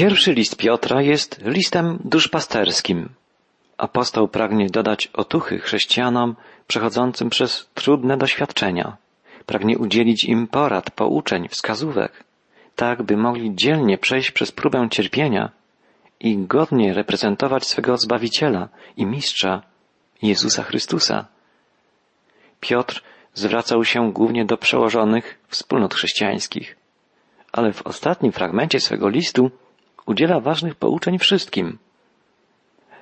Pierwszy list Piotra jest listem duszpasterskim. Apostoł pragnie dodać otuchy chrześcijanom przechodzącym przez trudne doświadczenia. Pragnie udzielić im porad, pouczeń, wskazówek, tak by mogli dzielnie przejść przez próbę cierpienia i godnie reprezentować swego Zbawiciela i Mistrza, Jezusa Chrystusa. Piotr zwracał się głównie do przełożonych wspólnot chrześcijańskich, ale w ostatnim fragmencie swego listu udziela ważnych pouczeń wszystkim.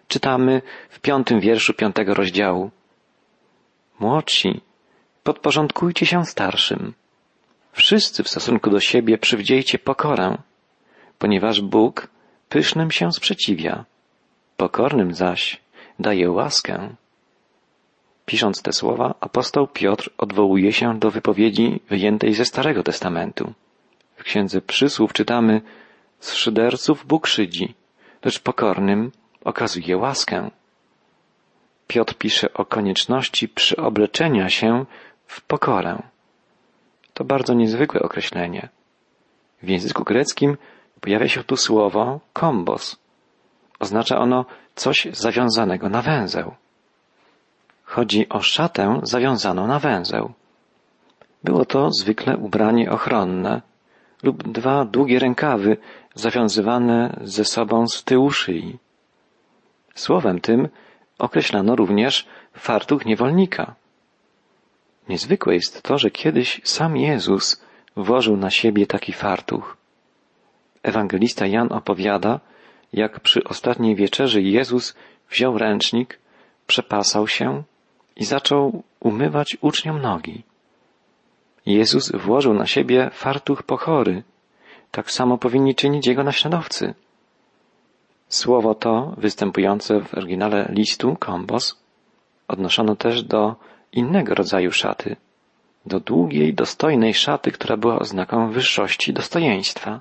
Czytamy w piątym wierszu piątego rozdziału. Młodsi, podporządkujcie się starszym. Wszyscy w stosunku do siebie przywdziejcie pokorę, ponieważ Bóg pysznym się sprzeciwia, pokornym zaś daje łaskę. Pisząc te słowa, apostoł Piotr odwołuje się do wypowiedzi wyjętej ze Starego Testamentu. W księdze przysłów czytamy z szyderców Bóg szydzi, lecz pokornym okazuje łaskę. Piotr pisze o konieczności przyobleczenia się w pokorę. To bardzo niezwykłe określenie. W języku greckim pojawia się tu słowo kombos. Oznacza ono coś zawiązanego na węzeł. Chodzi o szatę zawiązaną na węzeł. Było to zwykle ubranie ochronne lub dwa długie rękawy zawiązywane ze sobą z tyłu szyi. Słowem tym określano również fartuch niewolnika. Niezwykłe jest to, że kiedyś sam Jezus włożył na siebie taki fartuch. Ewangelista Jan opowiada, jak przy ostatniej wieczerzy Jezus wziął ręcznik, przepasał się i zaczął umywać uczniom nogi. Jezus włożył na siebie fartuch pochory. Tak samo powinni czynić jego naśladowcy. Słowo to, występujące w oryginale listu, kombos, odnoszono też do innego rodzaju szaty, do długiej, dostojnej szaty, która była oznaką wyższości dostojeństwa.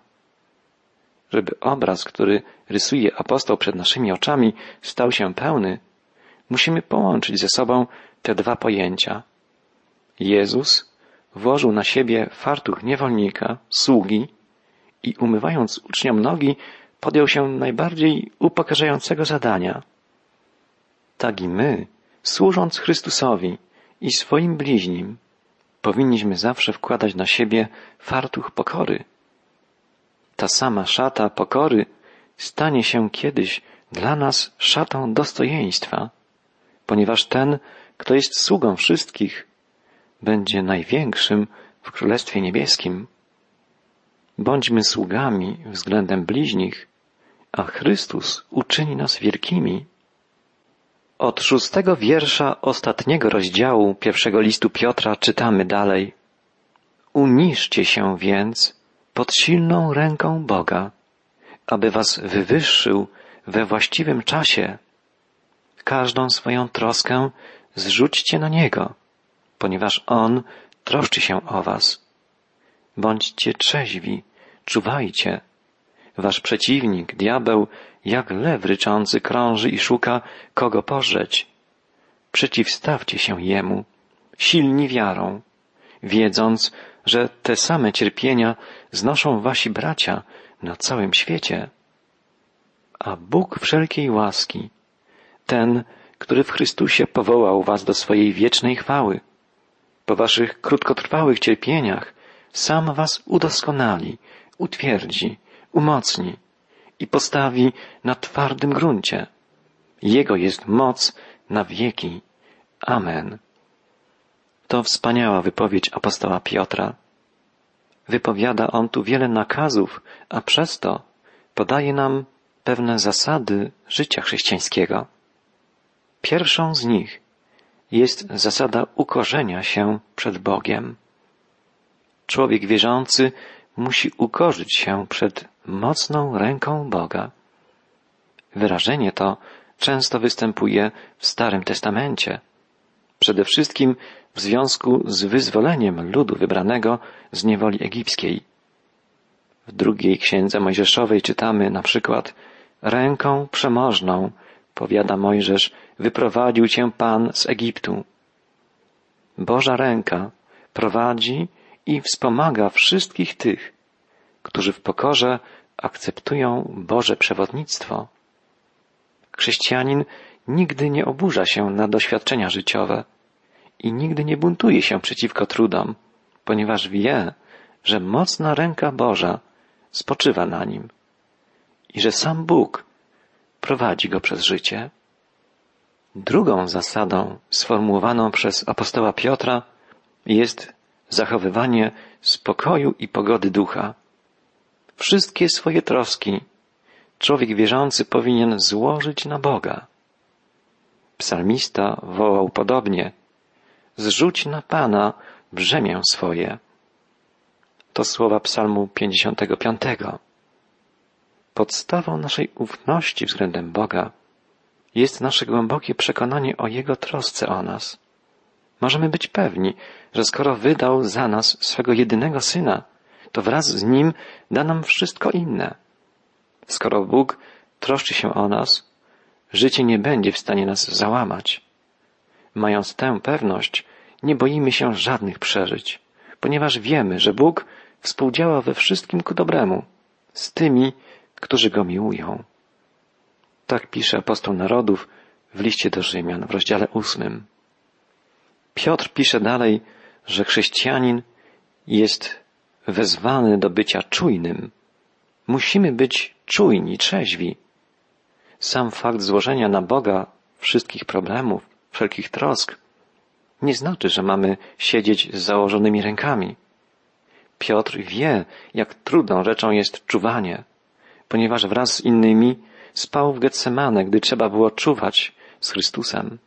Żeby obraz, który rysuje apostoł przed naszymi oczami, stał się pełny, musimy połączyć ze sobą te dwa pojęcia. Jezus włożył na siebie fartuch niewolnika, sługi i umywając uczniom nogi, podjął się najbardziej upokarzającego zadania. Tak i my, służąc Chrystusowi i swoim bliźnim, powinniśmy zawsze wkładać na siebie fartuch pokory. Ta sama szata pokory stanie się kiedyś dla nas szatą dostojeństwa, ponieważ ten, kto jest sługą wszystkich, będzie największym w Królestwie Niebieskim. Bądźmy sługami względem bliźnich, a Chrystus uczyni nas wielkimi. Od szóstego wiersza ostatniego rozdziału pierwszego listu Piotra czytamy dalej. Uniszcie się więc pod silną ręką Boga, aby was wywyższył we właściwym czasie. Każdą swoją troskę zrzućcie na Niego, ponieważ On troszczy się o was. Bądźcie trzeźwi, czuwajcie. Wasz przeciwnik, diabeł, jak lew ryczący krąży i szuka, kogo pożreć. Przeciwstawcie się Jemu, silni wiarą, wiedząc, że te same cierpienia znoszą wasi bracia na całym świecie. A Bóg wszelkiej łaski, ten, który w Chrystusie powołał was do swojej wiecznej chwały, po waszych krótkotrwałych cierpieniach sam was udoskonali, utwierdzi, umocni i postawi na twardym gruncie. Jego jest moc na wieki. Amen. To wspaniała wypowiedź apostoła Piotra. Wypowiada on tu wiele nakazów, a przez to podaje nam pewne zasady życia chrześcijańskiego. Pierwszą z nich jest zasada ukorzenia się przed Bogiem. Człowiek wierzący musi ukorzyć się przed mocną ręką Boga. Wyrażenie to często występuje w Starym Testamencie, przede wszystkim w związku z wyzwoleniem ludu wybranego z niewoli egipskiej. W drugiej księdze Mojżeszowej czytamy na przykład Ręką przemożną, powiada Mojżesz, wyprowadził cię Pan z Egiptu. Boża ręka prowadzi i wspomaga wszystkich tych, którzy w pokorze akceptują Boże przewodnictwo. Chrześcijanin nigdy nie oburza się na doświadczenia życiowe i nigdy nie buntuje się przeciwko trudom, ponieważ wie, że mocna ręka Boża spoczywa na nim i że sam Bóg prowadzi go przez życie. Drugą zasadą sformułowaną przez apostoła Piotra jest zachowywanie spokoju i pogody ducha. Wszystkie swoje troski człowiek wierzący powinien złożyć na Boga. Psalmista wołał podobnie: Zrzuć na Pana brzemię swoje. To słowa Psalmu 55. Podstawą naszej ufności względem Boga jest nasze głębokie przekonanie o Jego trosce o nas. Możemy być pewni, że skoro wydał za nas swego jedynego Syna, to wraz z Nim da nam wszystko inne. Skoro Bóg troszczy się o nas, życie nie będzie w stanie nas załamać. Mając tę pewność, nie boimy się żadnych przeżyć, ponieważ wiemy, że Bóg współdziała we wszystkim ku dobremu z tymi, którzy Go miłują. Tak pisze apostoł narodów w liście do Rzymian w rozdziale ósmym. Piotr pisze dalej, że chrześcijanin jest wezwany do bycia czujnym. Musimy być czujni, trzeźwi. Sam fakt złożenia na Boga wszystkich problemów, wszelkich trosk, nie znaczy, że mamy siedzieć z założonymi rękami. Piotr wie, jak trudną rzeczą jest czuwanie, ponieważ wraz z innymi spał w Getsemane, gdy trzeba było czuwać z Chrystusem.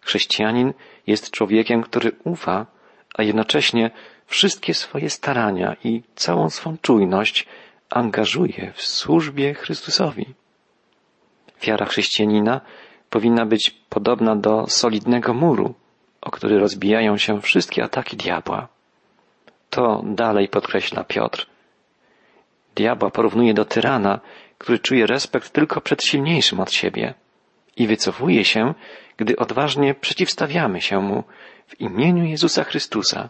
Chrześcijanin jest człowiekiem, który ufa, a jednocześnie wszystkie swoje starania i całą swą czujność angażuje w służbie Chrystusowi. Wiara chrześcijanina powinna być podobna do solidnego muru, o który rozbijają się wszystkie ataki diabła. To dalej podkreśla Piotr. Diabła porównuje do tyrana, który czuje respekt tylko przed silniejszym od siebie i wycofuje się, gdy odważnie przeciwstawiamy się mu w imieniu Jezusa Chrystusa,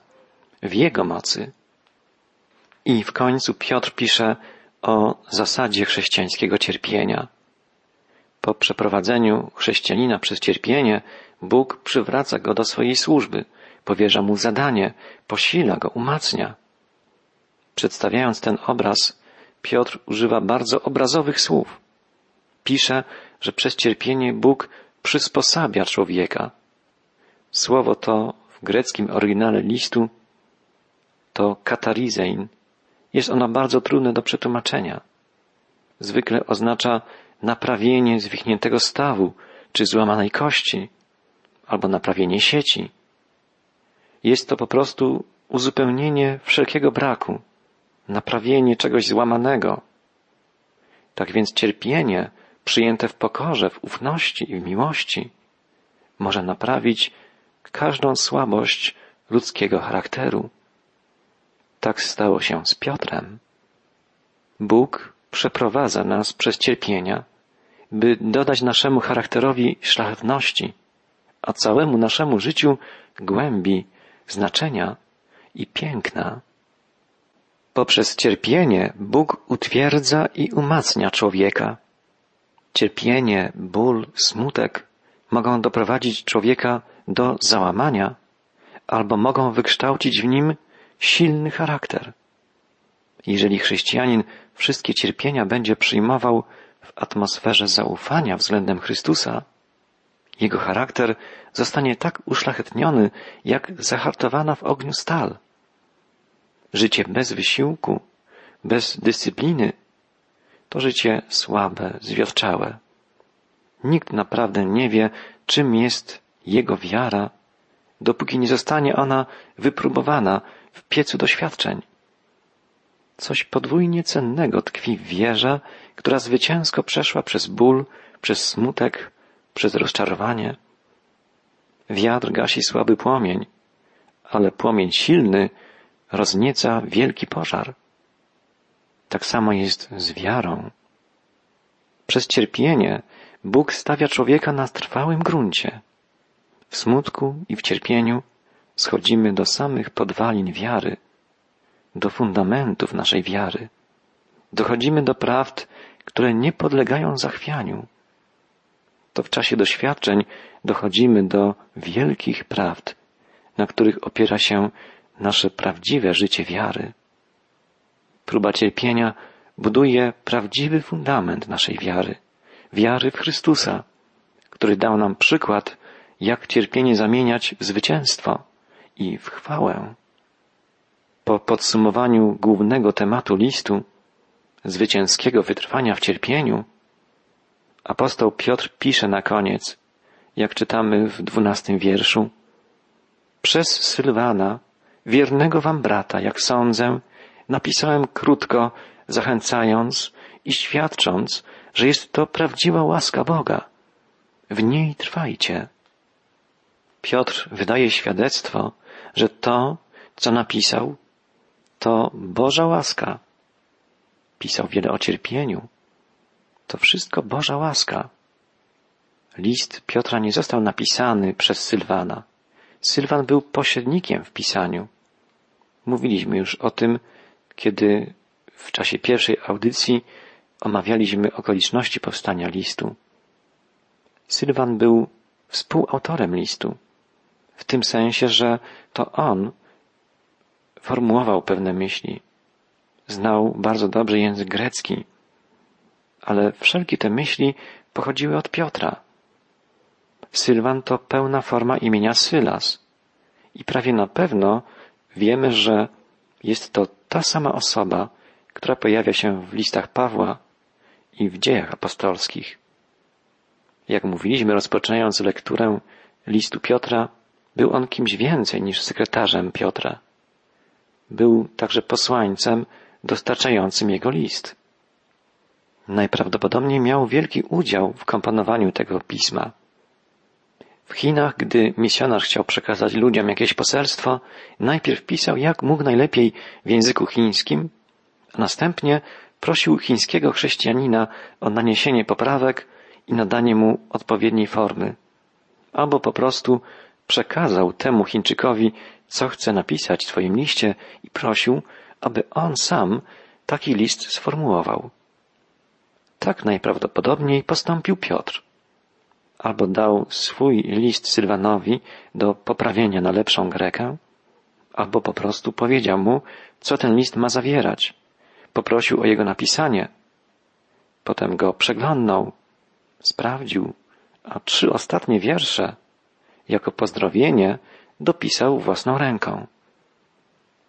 w Jego mocy. I w końcu Piotr pisze o zasadzie chrześcijańskiego cierpienia. Po przeprowadzeniu chrześcijanina przez cierpienie, Bóg przywraca go do swojej służby, powierza mu zadanie, posila go, umacnia. Przedstawiając ten obraz, Piotr używa bardzo obrazowych słów. Pisze, że przez cierpienie Bóg przysposabia człowieka. Słowo to w greckim oryginale listu to katarizein. Jest ono bardzo trudne do przetłumaczenia. Zwykle oznacza naprawienie zwichniętego stawu czy złamanej kości, albo naprawienie sieci. Jest to po prostu uzupełnienie wszelkiego braku, naprawienie czegoś złamanego. Tak więc cierpienie przyjęte w pokorze, w ufności i w miłości może naprawić każdą słabość ludzkiego charakteru. Tak stało się z Piotrem. Bóg przeprowadza nas przez cierpienia, by dodać naszemu charakterowi szlachetności, a całemu naszemu życiu głębi, znaczenia i piękna. Poprzez cierpienie Bóg utwierdza i umacnia człowieka. Cierpienie, ból, smutek mogą doprowadzić człowieka do załamania albo mogą wykształcić w nim silny charakter. Jeżeli chrześcijanin wszystkie cierpienia będzie przyjmował w atmosferze zaufania względem Chrystusa, jego charakter zostanie tak uszlachetniony, jak zahartowana w ogniu stal. Życie bez wysiłku, bez dyscypliny, to życie słabe, zwiotczałe. Nikt naprawdę nie wie, czym jest jego wiara, dopóki nie zostanie ona wypróbowana w piecu doświadczeń. Coś podwójnie cennego tkwi w wierze, która zwycięsko przeszła przez ból, przez smutek, przez rozczarowanie. Wiatr gasi słaby płomień, ale płomień silny roznieca wielki pożar. Tak samo jest z wiarą. Przez cierpienie Bóg stawia człowieka na trwałym gruncie. W smutku i w cierpieniu schodzimy do samych podwalin wiary, do fundamentów naszej wiary, dochodzimy do prawd, które nie podlegają zachwianiu. To w czasie doświadczeń dochodzimy do wielkich prawd, na których opiera się nasze prawdziwe życie wiary. Próba cierpienia buduje prawdziwy fundament naszej wiary, wiary w Chrystusa, który dał nam przykład, jak cierpienie zamieniać w zwycięstwo i w chwałę. Po podsumowaniu głównego tematu listu, zwycięskiego wytrwania w cierpieniu, apostoł Piotr pisze na koniec, jak czytamy w dwunastym wierszu, przez Sylwana, wiernego wam brata, jak sądzę, napisałem krótko, zachęcając i świadcząc, że jest to prawdziwa łaska Boga. W niej trwajcie. Piotr wydaje świadectwo, że to, co napisał, to Boża łaska. Pisał wiele o cierpieniu. To wszystko Boża łaska. List Piotra nie został napisany przez Sylwana. Sylwan był pośrednikiem w pisaniu. Mówiliśmy już o tym, kiedy w czasie pierwszej audycji omawialiśmy okoliczności powstania listu. Sylwan był współautorem listu, w tym sensie, że to on formułował pewne myśli. Znał bardzo dobrze język grecki, ale wszelkie te myśli pochodziły od Piotra. Sylwan to pełna forma imienia Sylas. I prawie na pewno wiemy, że jest to ta sama osoba, która pojawia się w listach Pawła i w dziejach apostolskich. Jak mówiliśmy, rozpoczynając lekturę listu Piotra, był on kimś więcej niż sekretarzem Piotra. Był także posłańcem dostarczającym jego list. Najprawdopodobniej miał wielki udział w komponowaniu tego pisma. W Chinach, gdy misjonarz chciał przekazać ludziom jakieś poselstwo, najpierw pisał jak mógł najlepiej w języku chińskim, a następnie prosił chińskiego chrześcijanina o naniesienie poprawek i nadanie mu odpowiedniej formy, albo po prostu przekazał temu Chińczykowi, co chce napisać w swoim liście i prosił, aby on sam taki list sformułował. Tak najprawdopodobniej postąpił Piotr. Albo dał swój list Sylwanowi do poprawienia na lepszą Grekę, albo po prostu powiedział mu, co ten list ma zawierać. Poprosił o jego napisanie. Potem go przeglądnął, sprawdził, a trzy ostatnie wiersze jako pozdrowienie dopisał własną ręką.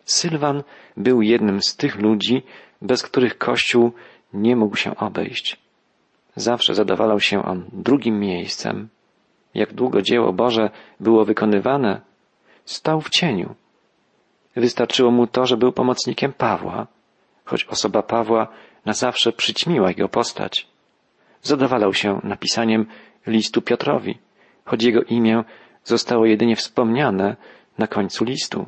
Sylwan był jednym z tych ludzi, bez których Kościół nie mógł się obejść. Zawsze zadowalał się on drugim miejscem. Jak długo dzieło Boże było wykonywane, stał w cieniu. Wystarczyło mu to, że był pomocnikiem Pawła, choć osoba Pawła na zawsze przyćmiła jego postać. Zadowalał się napisaniem listu Piotrowi, choć jego imię zostało jedynie wspomniane na końcu listu.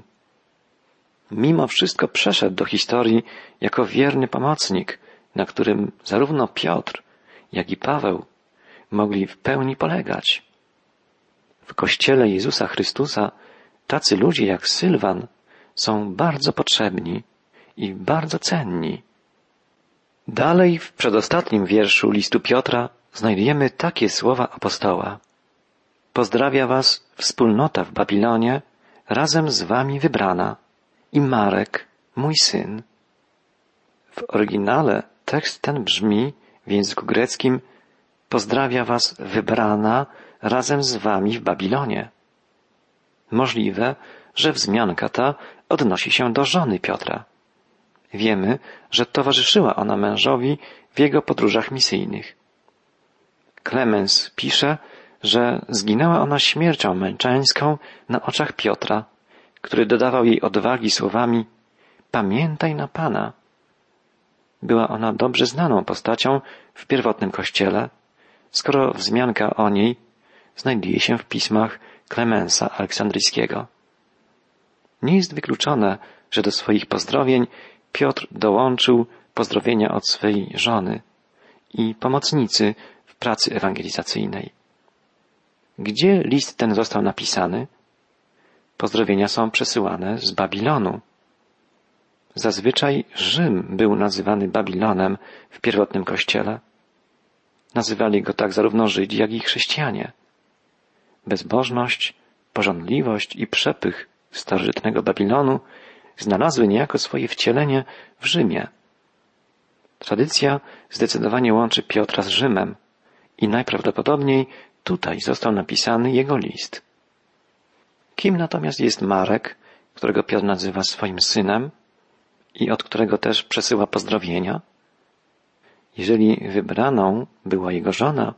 Mimo wszystko przeszedł do historii jako wierny pomocnik, na którym zarówno Piotr, jak i Paweł mogli w pełni polegać. W Kościele Jezusa Chrystusa tacy ludzie jak Sylwan są bardzo potrzebni i bardzo cenni. Dalej w przedostatnim wierszu listu Piotra znajdujemy takie słowa apostoła. Pozdrawia was wspólnota w Babilonie, razem z wami wybrana i Marek, mój syn. W oryginale tekst ten brzmi w języku greckim Pozdrawia was wybrana razem z wami w Babilonie. Możliwe, że wzmianka ta odnosi się do żony Piotra. Wiemy, że towarzyszyła ona mężowi w jego podróżach misyjnych. Klemens pisze, że zginęła ona śmiercią męczeńską na oczach Piotra, który dodawał jej odwagi słowami Pamiętaj na Pana. Była ona dobrze znaną postacią w pierwotnym kościele, skoro wzmianka o niej znajduje się w pismach Klemensa Aleksandryjskiego. Nie jest wykluczone, że do swoich pozdrowień Piotr dołączył pozdrowienia od swej żony i pomocnicy w pracy ewangelizacyjnej. Gdzie list ten został napisany? Pozdrowienia są przesyłane z Babilonu. Zazwyczaj Rzym był nazywany Babilonem w pierwotnym kościele. Nazywali go tak zarówno Żydzi, jak i chrześcijanie. Bezbożność, pożądliwość i przepych starożytnego Babilonu znalazły niejako swoje wcielenie w Rzymie. Tradycja zdecydowanie łączy Piotra z Rzymem i najprawdopodobniej tutaj został napisany jego list. Kim natomiast jest Marek, którego Piotr nazywa swoim synem i od którego też przesyła pozdrowienia? Jeżeli wybraną była jego żona,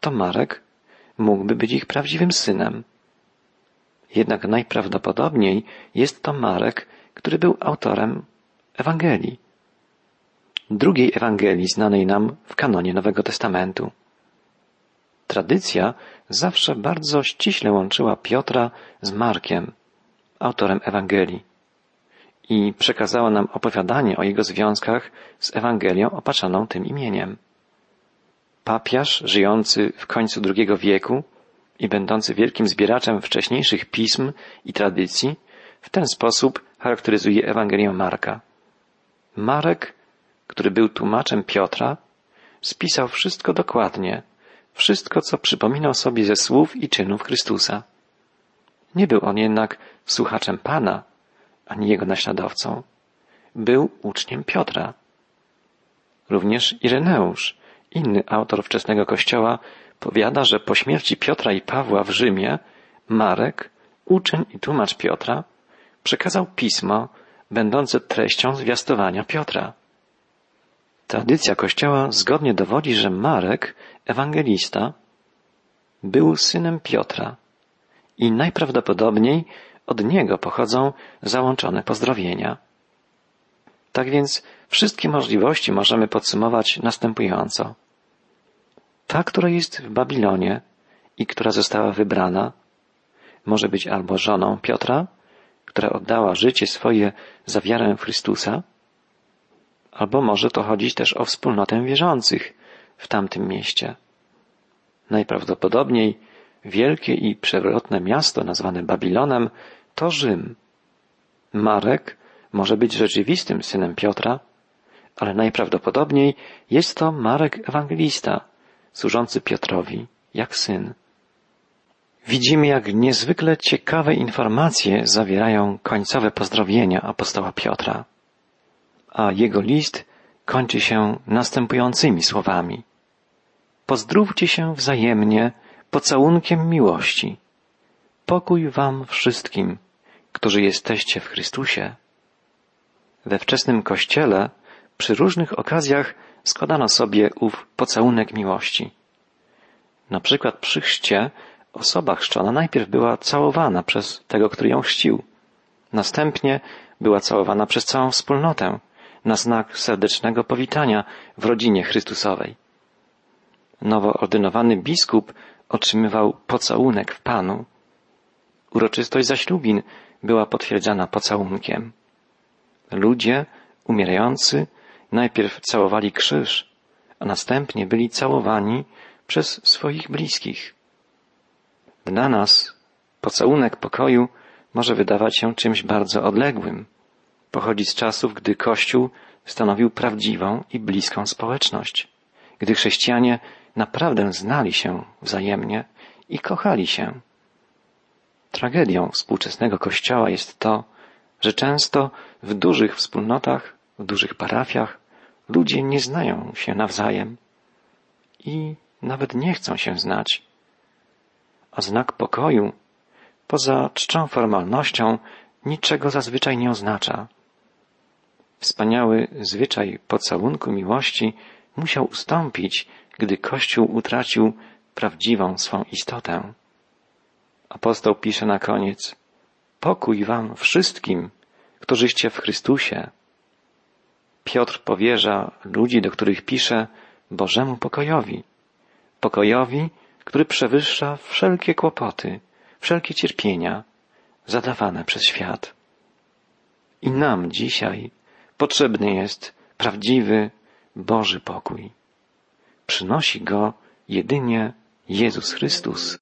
to Marek mógłby być ich prawdziwym synem. Jednak najprawdopodobniej jest to Marek, który był autorem Ewangelii. Drugiej Ewangelii znanej nam w kanonie Nowego Testamentu. Tradycja zawsze bardzo ściśle łączyła Piotra z Markiem, autorem Ewangelii, i przekazała nam opowiadanie o jego związkach z Ewangelią opaczaną tym imieniem. Papiarz, żyjący w końcu II wieku i będący wielkim zbieraczem wcześniejszych pism i tradycji, w ten sposób charakteryzuje Ewangelię Marka. Marek, który był tłumaczem Piotra, spisał wszystko dokładnie, wszystko, co przypominał sobie ze słów i czynów Chrystusa. Nie był on jednak słuchaczem Pana, ani jego naśladowcą. Był uczniem Piotra. Również Ireneusz, inny autor wczesnego Kościoła, powiada, że po śmierci Piotra i Pawła w Rzymie Marek, uczeń i tłumacz Piotra, przekazał pismo będące treścią zwiastowania Piotra. Tradycja Kościoła zgodnie dowodzi, że Marek, ewangelista, był synem Piotra i najprawdopodobniej od niego pochodzą załączone pozdrowienia. Tak więc wszystkie możliwości możemy podsumować następująco. Ta, która jest w Babilonie i która została wybrana, może być albo żoną Piotra, która oddała życie swoje za wiarę Chrystusa, albo może to chodzić też o wspólnotę wierzących w tamtym mieście. Najprawdopodobniej wielkie i przewrotne miasto nazwane Babilonem to Rzym. Marek może być rzeczywistym synem Piotra, ale najprawdopodobniej jest to Marek Ewangelista, służący Piotrowi jak syn. Widzimy, jak niezwykle ciekawe informacje zawierają końcowe pozdrowienia apostoła Piotra. A jego list kończy się następującymi słowami. Pozdrówcie się wzajemnie pocałunkiem miłości. Pokój wam wszystkim, którzy jesteście w Chrystusie. We wczesnym kościele przy różnych okazjach składano sobie ów pocałunek miłości. Na przykład przy chrzcie osoba chrzczona najpierw była całowana przez tego, który ją chrzcił. Następnie była całowana przez całą wspólnotę na znak serdecznego powitania w rodzinie Chrystusowej. Nowo ordynowany biskup otrzymywał pocałunek w Panu. Uroczystość zaślubin była potwierdzana pocałunkiem. Ludzie umierający najpierw całowali krzyż, a następnie byli całowani przez swoich bliskich. Dla nas pocałunek pokoju może wydawać się czymś bardzo odległym. Pochodzi z czasów, gdy Kościół stanowił prawdziwą i bliską społeczność, gdy chrześcijanie naprawdę znali się wzajemnie i kochali się. Tragedią współczesnego Kościoła jest to, że często w dużych wspólnotach, w dużych parafiach ludzie nie znają się nawzajem i nawet nie chcą się znać a znak pokoju, poza czczą formalnością, niczego zazwyczaj nie oznacza. Wspaniały zwyczaj pocałunku miłości musiał ustąpić, gdy Kościół utracił prawdziwą swą istotę. Apostoł pisze na koniec, pokój wam wszystkim, którzyście w Chrystusie. Piotr powierza ludzi, do których pisze, Bożemu pokojowi. Pokojowi, który przewyższa wszelkie kłopoty, wszelkie cierpienia zadawane przez świat. I nam dzisiaj potrzebny jest prawdziwy Boży pokój. Przynosi go jedynie Jezus Chrystus.